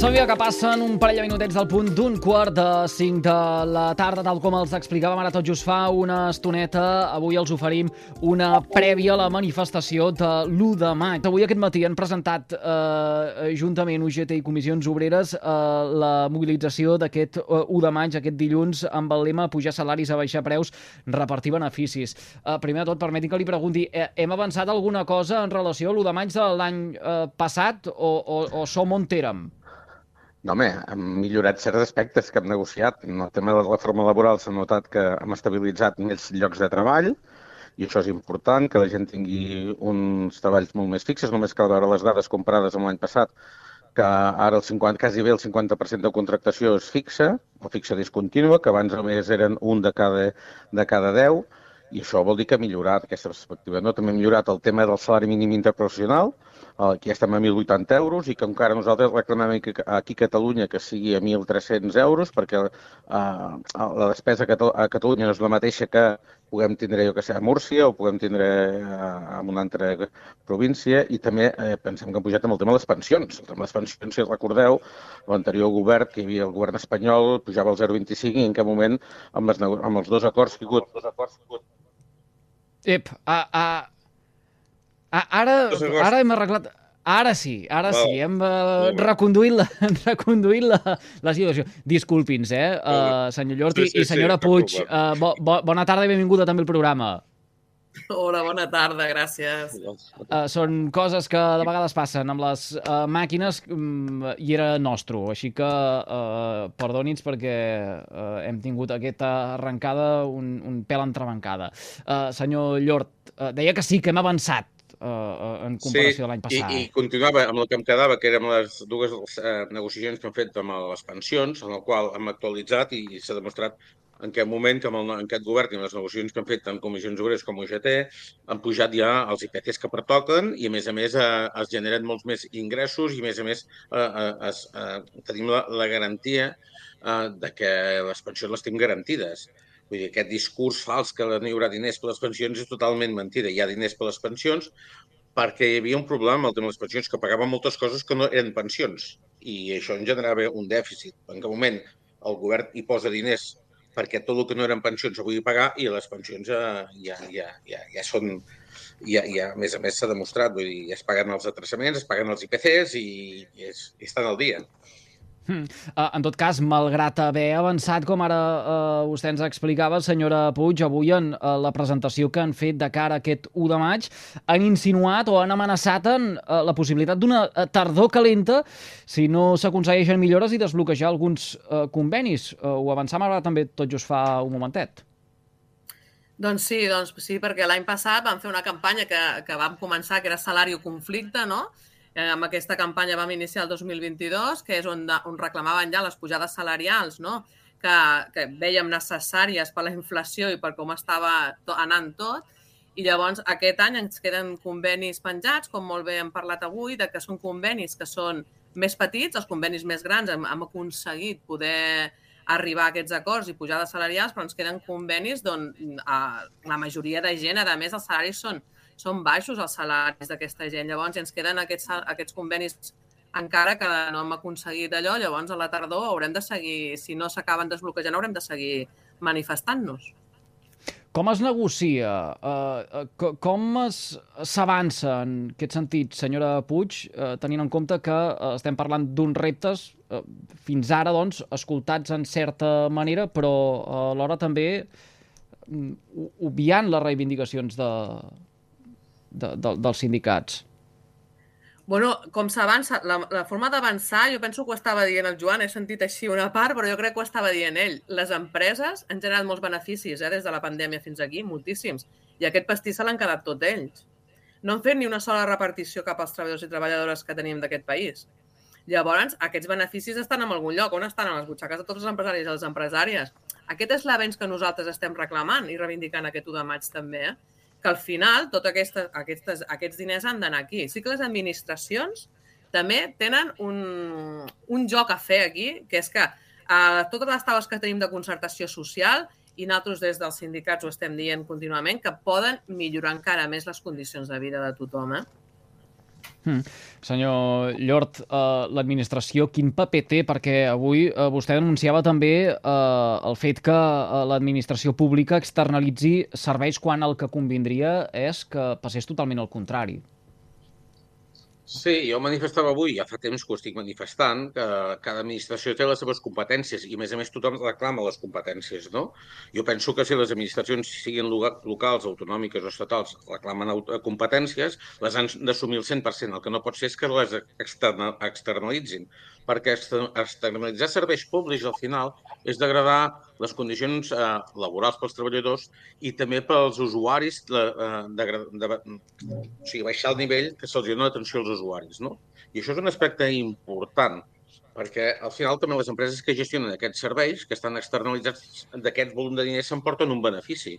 Sabia que passen un parell de minutets del punt d'un quart de cinc de la tarda, tal com els explicàvem ara tot just fa una estoneta. Avui els oferim una prèvia a la manifestació de l'1 de maig. Avui aquest matí han presentat eh, juntament UGT i Comissions Obreres eh, la mobilització d'aquest eh, 1 de maig, aquest dilluns, amb el lema pujar salaris, a baixar preus, repartir beneficis. Eh, primer de tot, permeti que li pregunti, eh, hem avançat alguna cosa en relació a l'1 de maig de l'any eh, passat o, o, o som on érem? No, home, hem millorat certs aspectes que hem negociat. En el tema de la reforma laboral s'ha notat que hem estabilitzat més llocs de treball i això és important, que la gent tingui uns treballs molt més fixes. Només cal veure les dades comparades amb l'any passat, que ara el 50, quasi bé el 50% de contractació és fixa, o fixa discontínua, que abans només eren un de cada, de cada 10, i això vol dir que ha millorat aquesta perspectiva. No? També ha millorat el tema del salari mínim interprofessional, aquí estem a 1.080 euros i que encara nosaltres reclamem aquí a Catalunya que sigui a 1.300 euros perquè eh, la despesa a Catalunya no és la mateixa que puguem tindre, jo que sé, a Múrcia o puguem tindre eh, en una altra província i també eh, pensem que han pujat amb el tema de les pensions. El tema de les pensions, si recordeu, l'anterior govern, que hi havia el govern espanyol, pujava el 0,25 i en cap moment amb, les, amb els que. Dos acords que hi ha hagut Ep, a, a, Ara, ara hem arreglat... Ara sí, ara sí, hem uh, reconduït, la, reconduït la, la situació. Disculpi'ns, eh, uh, senyor Llorti sí, sí, i senyora sí, Puig. Uh, bo, bo, bona tarda i benvinguda també al programa. Hola, bona tarda, gràcies. Uh, són coses que de vegades passen amb les uh, màquines um, i era nostre, així que uh, perdoni'ns perquè uh, hem tingut aquesta arrencada un, un pèl entrebancada. Uh, senyor Llort, uh, deia que sí, que hem avançat uh, en comparació sí, de l'any passat. I, i continuava amb el que em quedava, que eren les dues uh, negociacions que hem fet amb les pensions, en el qual hem actualitzat i s'ha demostrat en què moment que amb, el, en aquest govern i amb les negociacions que han fet tant comissions obreres com UGT han pujat ja els IPCs que pertoquen i, a més a més, eh, es generen molts més ingressos i, a més a més, eh, eh, es, eh, tenim la, la garantia eh, de que les pensions les tenim garantides. Vull dir, aquest discurs fals que no hi haurà diners per les pensions és totalment mentida. Hi ha diners per les pensions perquè hi havia un problema amb el tema de les pensions, que pagaven moltes coses que no eren pensions. I això en generava un dèficit. En què moment el govern hi posa diners perquè tot el que no eren pensions ho vull pagar i les pensions ja, ja, ja, ja, ja són... Ja, ja, a més a més, s'ha demostrat, vull dir, ja es paguen els atrasaments, es paguen els IPCs i, i, és, i estan al dia. Uh, en tot cas, malgrat haver avançat, com ara uh, vostè ens explicava, senyora Puig, avui en uh, la presentació que han fet de cara a aquest 1 de maig, han insinuat o han amenaçat en uh, la possibilitat d'una tardor calenta si no s'aconsegueixen millores i desbloquejar alguns uh, convenis. Uh, ho avançam ara també tot just fa un momentet. Doncs sí, doncs sí, perquè l'any passat vam fer una campanya que, que vam començar, que era salari o conflicte, no?, Eh, amb aquesta campanya vam iniciar el 2022, que és on, on reclamaven ja les pujades salarials, no? que, que veiem necessàries per la inflació i per com estava to, anant tot. I llavors aquest any ens queden convenis penjats, com molt bé hem parlat avui, de que són convenis que són més petits, els convenis més grans hem, hem aconseguit poder arribar a aquests acords i pujades salarials, però ens queden convenis d'on la majoria de gent, a més, els salaris són són baixos els salaris d'aquesta gent. Llavors ens queden aquests, aquests convenis encara que no hem aconseguit allò, llavors a la tardor haurem de seguir, si no s'acaben desbloquejant, haurem de seguir manifestant-nos. Com es negocia? Uh, com s'avança en aquest sentit, senyora Puig, uh, tenint en compte que uh, estem parlant d'uns reptes uh, fins ara, doncs, escoltats en certa manera, però uh, alhora també um, obviant les reivindicacions de, de, de, dels sindicats? Bueno, com s'avança, la, la forma d'avançar, jo penso que ho estava dient el Joan, he sentit així una part, però jo crec que ho estava dient ell. Les empreses han generat molts beneficis eh, des de la pandèmia fins aquí, moltíssims, i aquest pastís se l'han quedat tot ells. No han fet ni una sola repartició cap als treballadors i treballadores que tenim d'aquest país. Llavors, aquests beneficis estan en algun lloc. On estan? A les butxaques de tots els empresaris i les empresàries. Aquest és l'avenç que nosaltres estem reclamant i reivindicant aquest 1 de maig també. Eh? Que al final tots aquesta, aquestes, aquests diners han d'anar aquí. Sí que les administracions també tenen un, un joc a fer aquí, que és que a totes les taules que tenim de concertació social i nosaltres des dels sindicats ho estem dient contínuament, que poden millorar encara més les condicions de vida de tothom. Eh? Mm. Senyor Llort, uh, l'administració quin paper té? Perquè avui uh, vostè denunciava també uh, el fet que uh, l'administració pública externalitzi serveis quan el que convindria és que passés totalment al contrari. Sí, jo manifestava avui, ja fa temps que ho estic manifestant, que cada administració té les seves competències i, a més a més, tothom reclama les competències, no? Jo penso que si les administracions siguin locals, autonòmiques o estatals reclamen competències, les han d'assumir el 100%. El que no pot ser és que les externalitzin perquè externalitzar serveis públics al final és degradar les condicions eh, laborals pels treballadors i també pels usuaris, de, eh, de, de, o sigui, baixar el nivell que se'ls dona d'atenció als usuaris. No? I això és un aspecte important, perquè al final també les empreses que gestionen aquests serveis, que estan externalitzats d'aquest volum de diners, s'emporten un benefici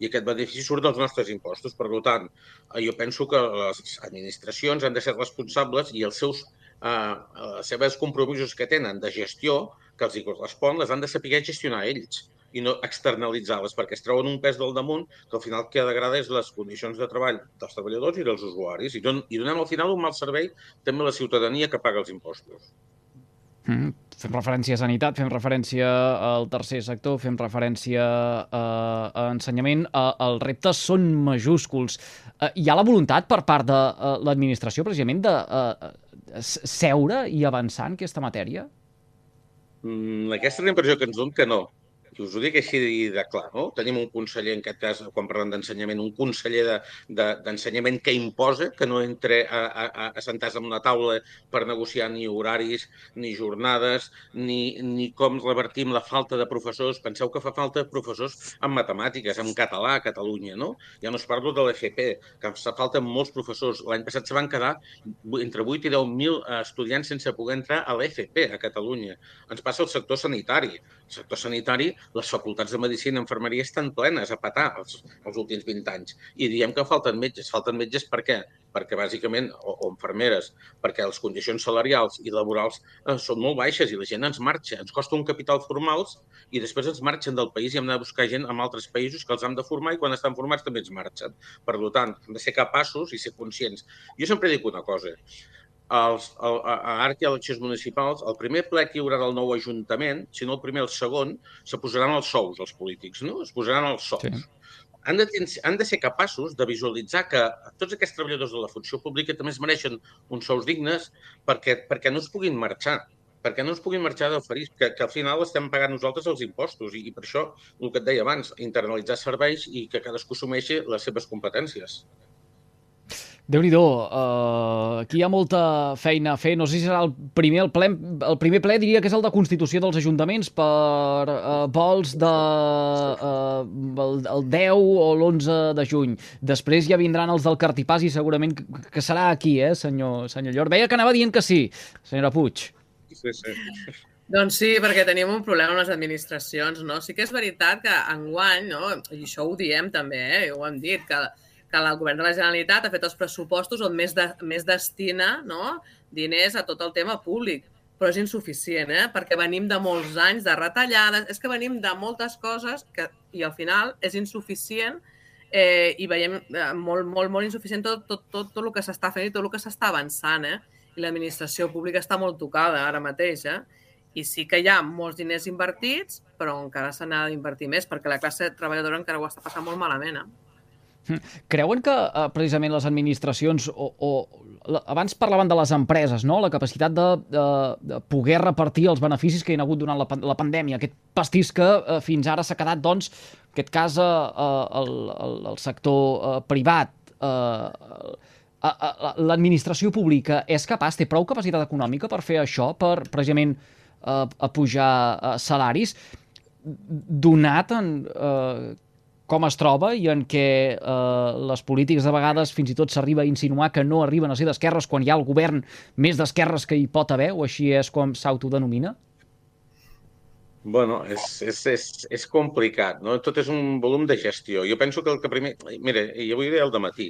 i aquest benefici surt dels nostres impostos. Per tant, eh, jo penso que les administracions han de ser responsables i els seus eh, les seves compromisos que tenen de gestió, que els hi correspon, les han de saber gestionar ells i no externalitzar-les, perquè es treuen un pes del damunt que al final que degrada és les condicions de treball dels treballadors i dels usuaris. I, don, i donem al final un mal servei també a la ciutadania que paga els impostos. Mm, fem referència a sanitat, fem referència al tercer sector, fem referència a, a ensenyament. A, els reptes són majúsculs. Eh, hi ha la voluntat per part de l'administració, precisament, de uh, seure i avançar en aquesta matèria? Mm, aquesta és la impressió que ens donem que no. I us ho dic així de clar, no? Tenim un conseller, en aquest cas, quan parlem d'ensenyament, un conseller d'ensenyament de, de, que imposa que no entre a, a, a sentar-se en una taula per negociar ni horaris, ni jornades, ni, ni com revertim la falta de professors. Penseu que fa falta professors en matemàtiques, en català a Catalunya, no? Ja no es parlo de l'FP, que fa falta molts professors. L'any passat se van quedar entre 8 i 10.000 estudiants sense poder entrar a l'FP a Catalunya. Ens passa al sector sanitari. El sector sanitari les facultats de Medicina i Enfermeria estan plenes a patar els, els últims 20 anys. I diem que falten metges. Falten metges per què? Perquè, bàsicament, o, o enfermeres, perquè les condicions salarials i laborals eh, són molt baixes i la gent ens marxa. Ens costa un capital formals i després ens marxen del país i hem de buscar gent en altres països que els han de formar i quan estan formats també ens marxen. Per tant, hem de ser capaços i ser conscients. Jo sempre dic una cosa els, el, a, que hi ha eleccions municipals, el primer ple que hi haurà del nou Ajuntament, si no el primer, el segon, se posaran els sous, els polítics, no? Es posaran els sous. Sí. Han de, han de ser capaços de visualitzar que tots aquests treballadors de la funció pública també es mereixen uns sous dignes perquè, perquè no es puguin marxar perquè no es puguin marxar del Ferís, que, que al final estem pagant nosaltres els impostos i, i per això, el que et deia abans, internalitzar serveis i que cadascú assumeixi les seves competències déu nhi uh, aquí hi ha molta feina a fer. No sé si serà el primer, el, ple, el primer ple diria que és el de Constitució dels Ajuntaments per uh, vols de, uh, el, el 10 o l'11 de juny. Després ja vindran els del Cartipàs i segurament que, que serà aquí, eh, senyor, senyor Llor. Veia que anava dient que sí, senyora Puig. Sí, sí. Doncs sí, perquè tenim un problema amb les administracions, no? Sí que és veritat que enguany, no? i això ho diem també, eh? ho hem dit, que que el govern de la Generalitat ha fet els pressupostos on més, de, més destina no? diners a tot el tema públic, però és insuficient, eh? perquè venim de molts anys de retallades, és que venim de moltes coses que, i al final és insuficient eh, i veiem eh, molt, molt, molt insuficient tot, tot, tot, tot el que s'està fent i tot el que s'està avançant. Eh? I l'administració pública està molt tocada ara mateix. Eh? I sí que hi ha molts diners invertits, però encara se n'ha d'invertir més, perquè la classe treballadora encara ho està passant molt malament. Eh? Creuen que eh, precisament les administracions o, o abans parlaven de les empreses, no? la capacitat de, de, de poder repartir els beneficis que hi ha hagut durant la, la pandèmia, aquest pastís que eh, fins ara s'ha quedat, doncs, en aquest cas, eh, eh el, el, el sector eh, privat, eh, l'administració pública és capaç, té prou capacitat econòmica per fer això, per precisament eh, pujar eh, salaris, donat en, eh, com es troba i en què eh, les polítiques de vegades fins i tot s'arriba a insinuar que no arriben a ser d'esquerres quan hi ha el govern més d'esquerres que hi pot haver, o així és com s'autodenomina? Bueno, és, és, és, és complicat, no? Tot és un volum de gestió. Jo penso que el que primer... Mira, i avui el de matí,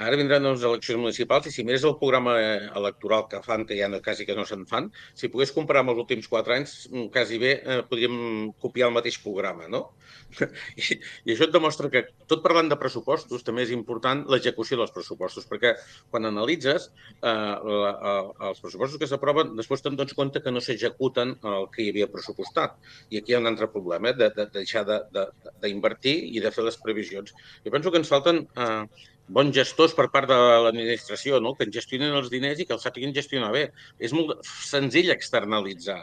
ara vindran unes eleccions municipals i si mires el programa electoral que fan, que ja no, quasi que no se'n fan, si pogués comparar amb els últims quatre anys, mm, quasi bé eh, podríem copiar el mateix programa, no? I, I això et demostra que, tot parlant de pressupostos, també és important l'execució dels pressupostos, perquè quan analitzes eh, la, eh, els pressupostos que s'aproven, després te'n dones compte que no s'executen el que hi havia pressupostat. I aquí hi ha un altre problema, eh, de, de, de deixar d'invertir de, de, i de fer les previsions. Jo penso que ens falten eh, bons gestors per part de l'administració, no? que en gestionen els diners i que els sàpiguen gestionar bé. És molt senzill externalitzar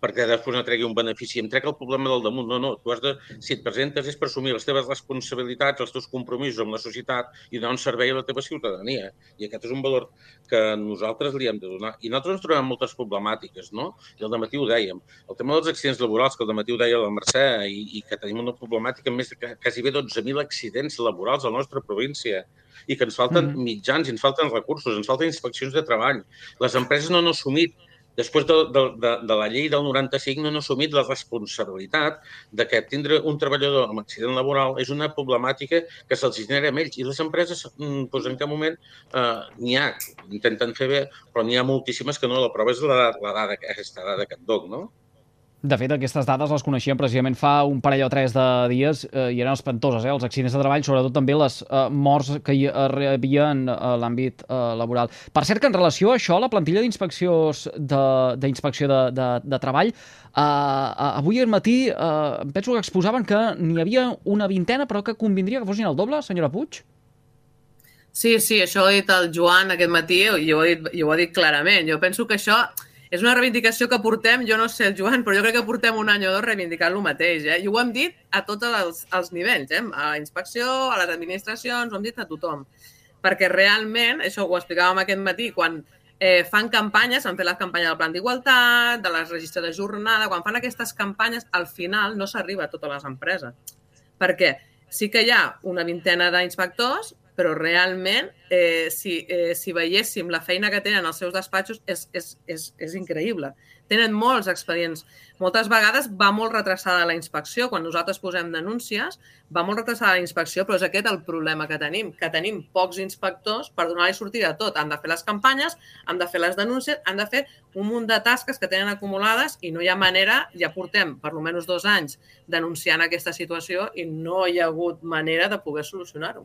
perquè després no tregui un benefici. Em trec el problema del damunt. No, no. Tu has de, si et presentes és per assumir les teves responsabilitats, els teus compromisos amb la societat i donar un servei a la teva ciutadania. I aquest és un valor que nosaltres li hem de donar. I nosaltres ens trobem moltes problemàtiques, no? I al matí ho dèiem. El tema dels accidents laborals, que al matí ho deia la Mercè, i, i que tenim una problemàtica més de quasi bé 12.000 accidents laborals a la nostra província i que ens falten mm. mitjans, ens falten recursos, ens falten inspeccions de treball. Les empreses no han assumit després de, de, de, de la llei del 95 no han assumit la responsabilitat de que tindre un treballador amb accident laboral és una problemàtica que se'ls genera a ells. I les empreses, mm, doncs en cap moment eh, n'hi ha, intenten fer bé, però n'hi ha moltíssimes que no. La prova és la, la dada, aquesta dada que et doc, no? De fet, aquestes dades les coneixíem precisament fa un parell o tres de dies eh, i eren espantoses, eh, els accidents de treball, sobretot també les eh, morts que hi havia en eh, l'àmbit eh, laboral. Per cert, que en relació a això, la plantilla d'inspecció de, de, de, de treball, eh, eh, avui al matí eh, penso que exposaven que n'hi havia una vintena, però que convindria que fossin el doble, senyora Puig? Sí, sí, això ho ha dit el Joan aquest matí i ho dit, i ho ha dit clarament. Jo penso que això és una reivindicació que portem, jo no sé el Joan, però jo crec que portem un any o dos reivindicant lo mateix. Eh? I ho hem dit a tots els, els nivells, eh? a la inspecció, a les administracions, ho hem dit a tothom. Perquè realment, això ho explicàvem aquest matí, quan eh, fan campanyes, han fet la campanya del plan d'igualtat, de les registres de jornada, quan fan aquestes campanyes, al final no s'arriba a totes les empreses. Perquè sí que hi ha una vintena d'inspectors, però realment, eh, si, eh, si veiéssim la feina que tenen als seus despatxos, és, és, és, és increïble. Tenen molts expedients. Moltes vegades va molt retrasada la inspecció. Quan nosaltres posem denúncies, va molt retrasada la inspecció, però és aquest el problema que tenim, que tenim pocs inspectors per donar-li sortida a tot. Han de fer les campanyes, han de fer les denúncies, han de fer un munt de tasques que tenen acumulades i no hi ha manera, ja portem per almenys dos anys denunciant aquesta situació i no hi ha hagut manera de poder solucionar-ho.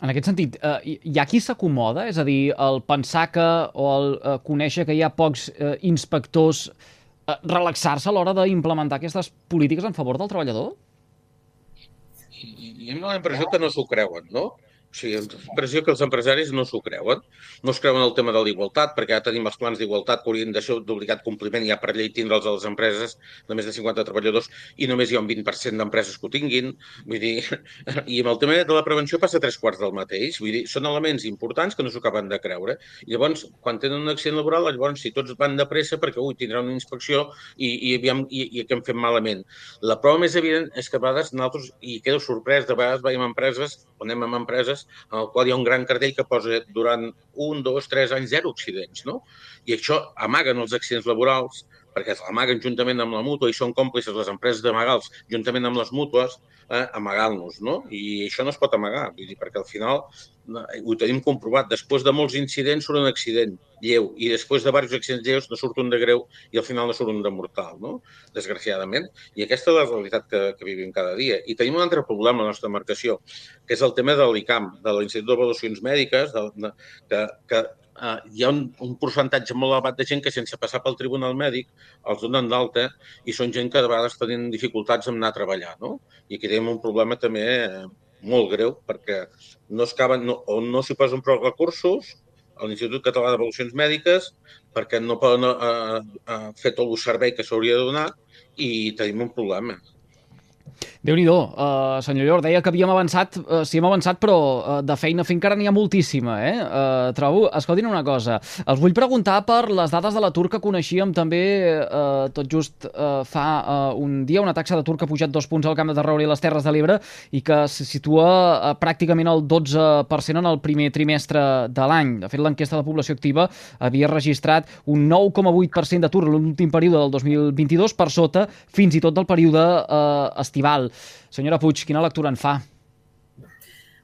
En aquest sentit, eh, hi ha qui s'acomoda? És a dir, el pensar que o el eh, conèixer que hi ha pocs eh, inspectors eh, relaxar-se a l'hora d'implementar aquestes polítiques en favor del treballador? I, i a mi la impressió que no s'ho creuen, no? O sigui, la impressió que els empresaris no s'ho creuen. No es creuen el tema de l'igualtat, perquè ja tenim els plans d'igualtat que haurien de ser d'obligat compliment ja per llei tindre'ls a les empreses de més de 50 treballadors i només hi ha un 20% d'empreses que ho tinguin. Vull dir, I amb el tema de la prevenció passa tres quarts del mateix. Vull dir, són elements importants que no s'ho acaben de creure. I llavors, quan tenen un accident laboral, llavors si tots van de pressa perquè ui, tindrà una inspecció i, i, aviam, i, i que hem fet malament. La prova més evident és que a vegades nosaltres, i quedo sorprès, de vegades veiem empreses, on anem amb empreses en el qual hi ha un gran cartell que posa durant un, dos, tres anys zero accidents, no? I això amaguen els accidents laborals perquè amaguen juntament amb la mútua i són còmplices les empreses d'amagals juntament amb les mútues, eh, amagant-nos, no? I això no es pot amagar, vull dir, perquè al final ho tenim comprovat. Després de molts incidents surt un accident lleu i després de diversos accidents lleus no surt un de greu i al final no surt un de mortal, no? Desgraciadament. I aquesta és la realitat que, que vivim cada dia. I tenim un altre problema a la nostra marcació, que és el tema de l'ICAM, de l'Institut d'Avaluacions Mèdiques, de, de, que, que eh, hi ha un, un percentatge molt elevat de gent que sense passar pel tribunal mèdic els donen d'alta i són gent que de vegades tenen dificultats en anar a treballar. No? I aquí tenim un problema també eh, molt greu perquè no es caben, no, o no s'hi posen prou recursos a l'Institut Català d'Avaluacions Mèdiques perquè no poden eh, eh, fer tot el servei que s'hauria de donar i tenim un problema déu nhi uh, senyor Llor, deia que havíem avançat, uh, sí hem avançat, però uh, de feina fins encara n'hi ha moltíssima, eh? Uh, trobo, escoltin una cosa, els vull preguntar per les dades de l'atur que coneixíem també uh, tot just uh, fa uh, un dia, una taxa d'atur que ha pujat dos punts al Camp de Tarragona i les Terres de l'Ebre i que se situa uh, pràcticament al 12% en el primer trimestre de l'any. De fet, l'enquesta de població activa havia registrat un 9,8% d'atur en l'últim període del 2022 per sota fins i tot del període uh, estival. Senyora Puig, quina lectura en fa?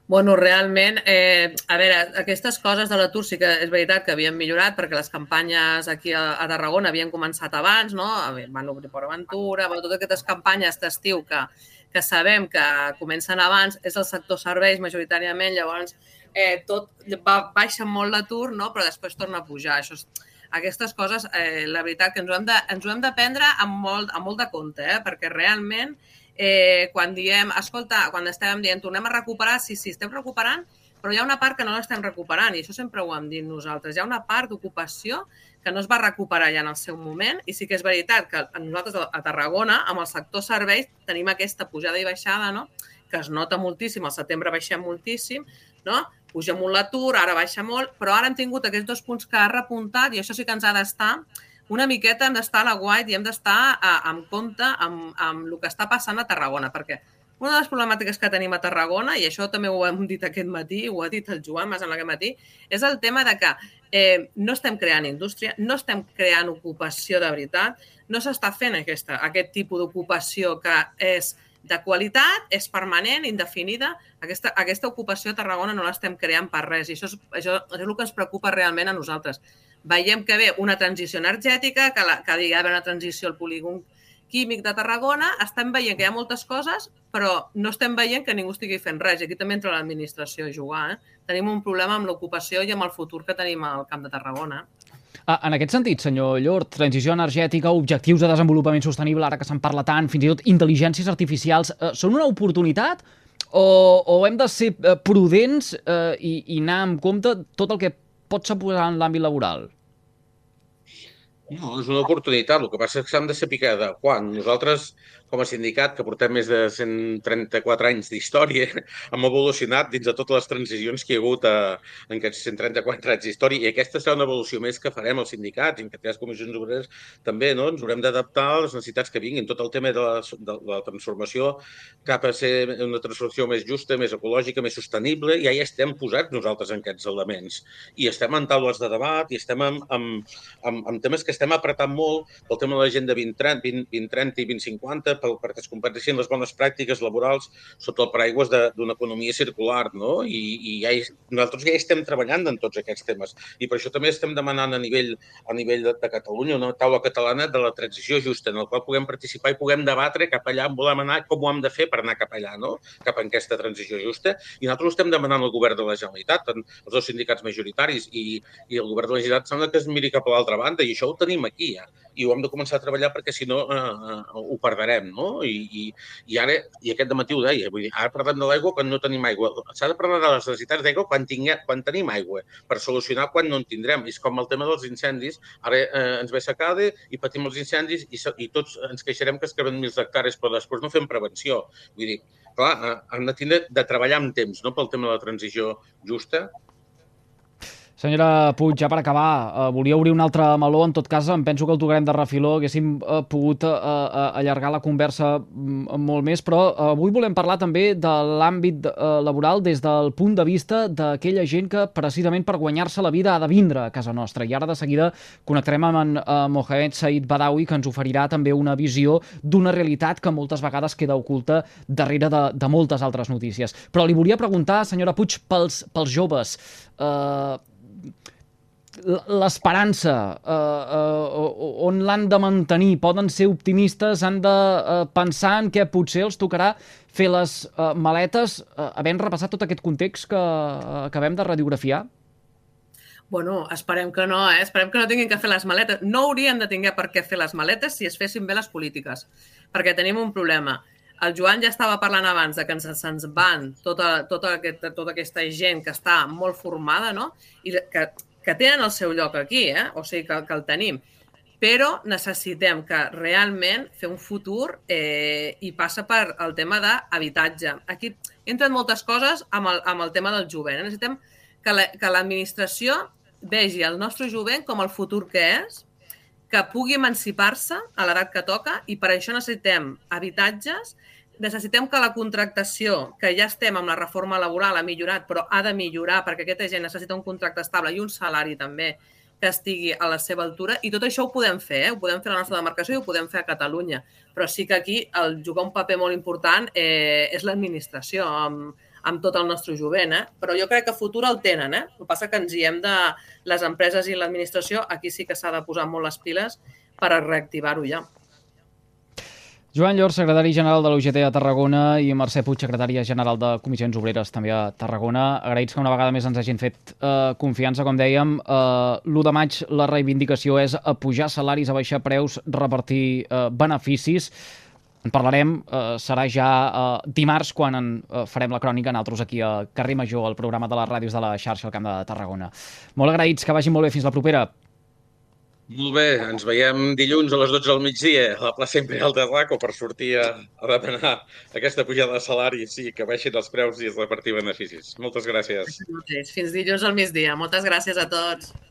Bueno, realment, eh, a veure, aquestes coses de l'atur sí que és veritat que havien millorat perquè les campanyes aquí a, a Tarragona havien començat abans, no? Van obrir Port Aventura, bueno, totes aquestes campanyes d'estiu que, que sabem que comencen abans, és el sector serveis majoritàriament, llavors eh, tot va, baixa molt l'atur, no? però després torna a pujar. Això és, aquestes coses, eh, la veritat que ens ho hem de, ens ho hem de prendre amb molt, amb molt de compte, eh? perquè realment eh, quan diem, escolta, quan estem dient tornem a recuperar, sí, sí, estem recuperant, però hi ha una part que no l'estem recuperant i això sempre ho hem dit nosaltres. Hi ha una part d'ocupació que no es va recuperar ja en el seu moment i sí que és veritat que nosaltres a Tarragona, amb el sector serveis, tenim aquesta pujada i baixada, no? que es nota moltíssim, al setembre baixem moltíssim, no? puja molt l'atur, ara baixa molt, però ara hem tingut aquests dos punts que ha repuntat i això sí que ens ha d'estar una miqueta hem d'estar a la guait i hem d'estar en compte amb, amb el que està passant a Tarragona, perquè una de les problemàtiques que tenim a Tarragona, i això també ho hem dit aquest matí, ho ha dit el Joan Mas en aquest matí, és el tema de que eh, no estem creant indústria, no estem creant ocupació de veritat, no s'està fent aquesta, aquest tipus d'ocupació que és de qualitat, és permanent, indefinida. Aquesta, aquesta ocupació a Tarragona no l'estem creant per res i això és, això és el que ens preocupa realment a nosaltres veiem que ve una transició energètica, que, la, que hi ha una transició al polígon químic de Tarragona, estem veient que hi ha moltes coses, però no estem veient que ningú estigui fent res. Aquí també entra l'administració a jugar. Eh? Tenim un problema amb l'ocupació i amb el futur que tenim al Camp de Tarragona. Ah, en aquest sentit, senyor Llort, transició energètica, objectius de desenvolupament sostenible, ara que se'n parla tant, fins i tot intel·ligències artificials, eh, són una oportunitat o, o hem de ser eh, prudents eh, i, i anar amb compte tot el que pot suposar en l'àmbit laboral? No, és una oportunitat. El que passa és que s'han de saber de quan. Nosaltres com a sindicat, que portem més de 134 anys d'història, hem evolucionat dins de totes les transicions que hi ha hagut a, en aquests 134 anys d'història, i aquesta serà una evolució més que farem els sindicats, en aquestes comissions obreres també, no? Ens haurem d'adaptar a les necessitats que vinguin. Tot el tema de la, de la transformació cap a ser una transformació més justa, més ecològica, més sostenible, i ja hi estem posats nosaltres en aquests elements. I estem en taules de debat, i estem en, en, en, en temes que estem apretant molt pel tema de l'agenda 2030, 20, 2030 i 2050, pel, perquè es comparteixin les bones pràctiques laborals sota el paraigües d'una economia circular, no? I, i ja hi, nosaltres ja estem treballant en tots aquests temes. I per això també estem demanant a nivell, a nivell de, de Catalunya una taula catalana de la transició justa, en la qual puguem participar i puguem debatre cap allà on volem anar, com ho hem de fer per anar cap allà, no? cap a aquesta transició justa. I nosaltres estem demanant al govern de la Generalitat, els dos sindicats majoritaris, i, i el govern de la Generalitat sembla que es miri cap a l'altra banda, i això ho tenim aquí ja. I ho hem de començar a treballar perquè si no eh, eh, ho perdrem, no? I, i, i ara, i aquest matí ho deia, vull dir, ara parlem de l'aigua quan no tenim aigua. S'ha de parlar de les necessitats d'aigua quan, tinguem, quan tenim aigua, per solucionar quan no en tindrem. És com el tema dels incendis. Ara eh, ens ve secada i patim els incendis i, i tots ens queixarem que es queden mil hectàrees, però després no fem prevenció. Vull dir, clar, eh, hem de tindre de treballar amb temps, no?, pel tema de la transició justa, Senyora Puig, ja per acabar, eh, volia obrir un altre meló, en tot cas em penso que el tocarem de refiló, haguéssim eh, pogut eh, eh, allargar la conversa mm, molt més, però eh, avui volem parlar també de l'àmbit eh, laboral des del punt de vista d'aquella gent que precisament per guanyar-se la vida ha de vindre a casa nostra. I ara de seguida connectarem amb en eh, Mohamed Said Badawi, que ens oferirà també una visió d'una realitat que moltes vegades queda oculta darrere de, de moltes altres notícies. Però li volia preguntar, senyora Puig, pels, pels joves, eh, l'esperança, eh, eh, on l'han de mantenir? Poden ser optimistes, han de eh, pensar en què potser els tocarà fer les eh, maletes, eh, havent repassat tot aquest context que eh, acabem de radiografiar? Bueno, esperem que no, eh? Esperem que no tinguin que fer les maletes. No haurien de tinguer per què fer les maletes si es fessin bé les polítiques, perquè tenim un problema. El Joan ja estava parlant abans de que ens, se'ns van tota, tota, aquesta, tota aquesta gent que està molt formada, no? I que que tenen el seu lloc aquí, eh? o sigui que, que el tenim, però necessitem que realment fer un futur eh, i passa per el tema d'habitatge. Aquí entren moltes coses amb el, amb el tema del jovent. Necessitem que l'administració la, vegi el nostre jovent com el futur que és, que pugui emancipar-se a l'edat que toca i per això necessitem habitatges necessitem que la contractació, que ja estem amb la reforma laboral, ha millorat, però ha de millorar perquè aquesta gent necessita un contracte estable i un salari també que estigui a la seva altura i tot això ho podem fer, eh? ho podem fer a la nostra demarcació i ho podem fer a Catalunya, però sí que aquí el jugar un paper molt important eh, és l'administració amb, amb tot el nostre jovent, eh? però jo crec que futur el tenen. Eh? El que passa que ens hi hem de... Les empreses i l'administració, aquí sí que s'ha de posar molt les piles per reactivar-ho ja. Joan Llor, secretari general de l'UGT a Tarragona i Mercè Puig, secretària general de Comissions Obreres també a Tarragona. Agraïts que una vegada més ens hagin fet eh, confiança, com dèiem. Eh, L'1 de maig la reivindicació és a pujar salaris, a baixar preus, repartir eh, beneficis. En parlarem, eh, serà ja eh, dimarts quan en eh, farem la crònica nosaltres aquí a Carrer Major, al programa de les ràdios de la xarxa al Camp de Tarragona. Molt agraïts, que vagi molt bé. Fins la propera. Molt bé, ens veiem dilluns a les 12 del migdia a la plaça Imperial de Raco per sortir a, a demanar aquesta pujada de salaris i que baixin els preus i es repartir beneficis. Moltes gràcies. Fins dilluns al migdia. Moltes gràcies a tots.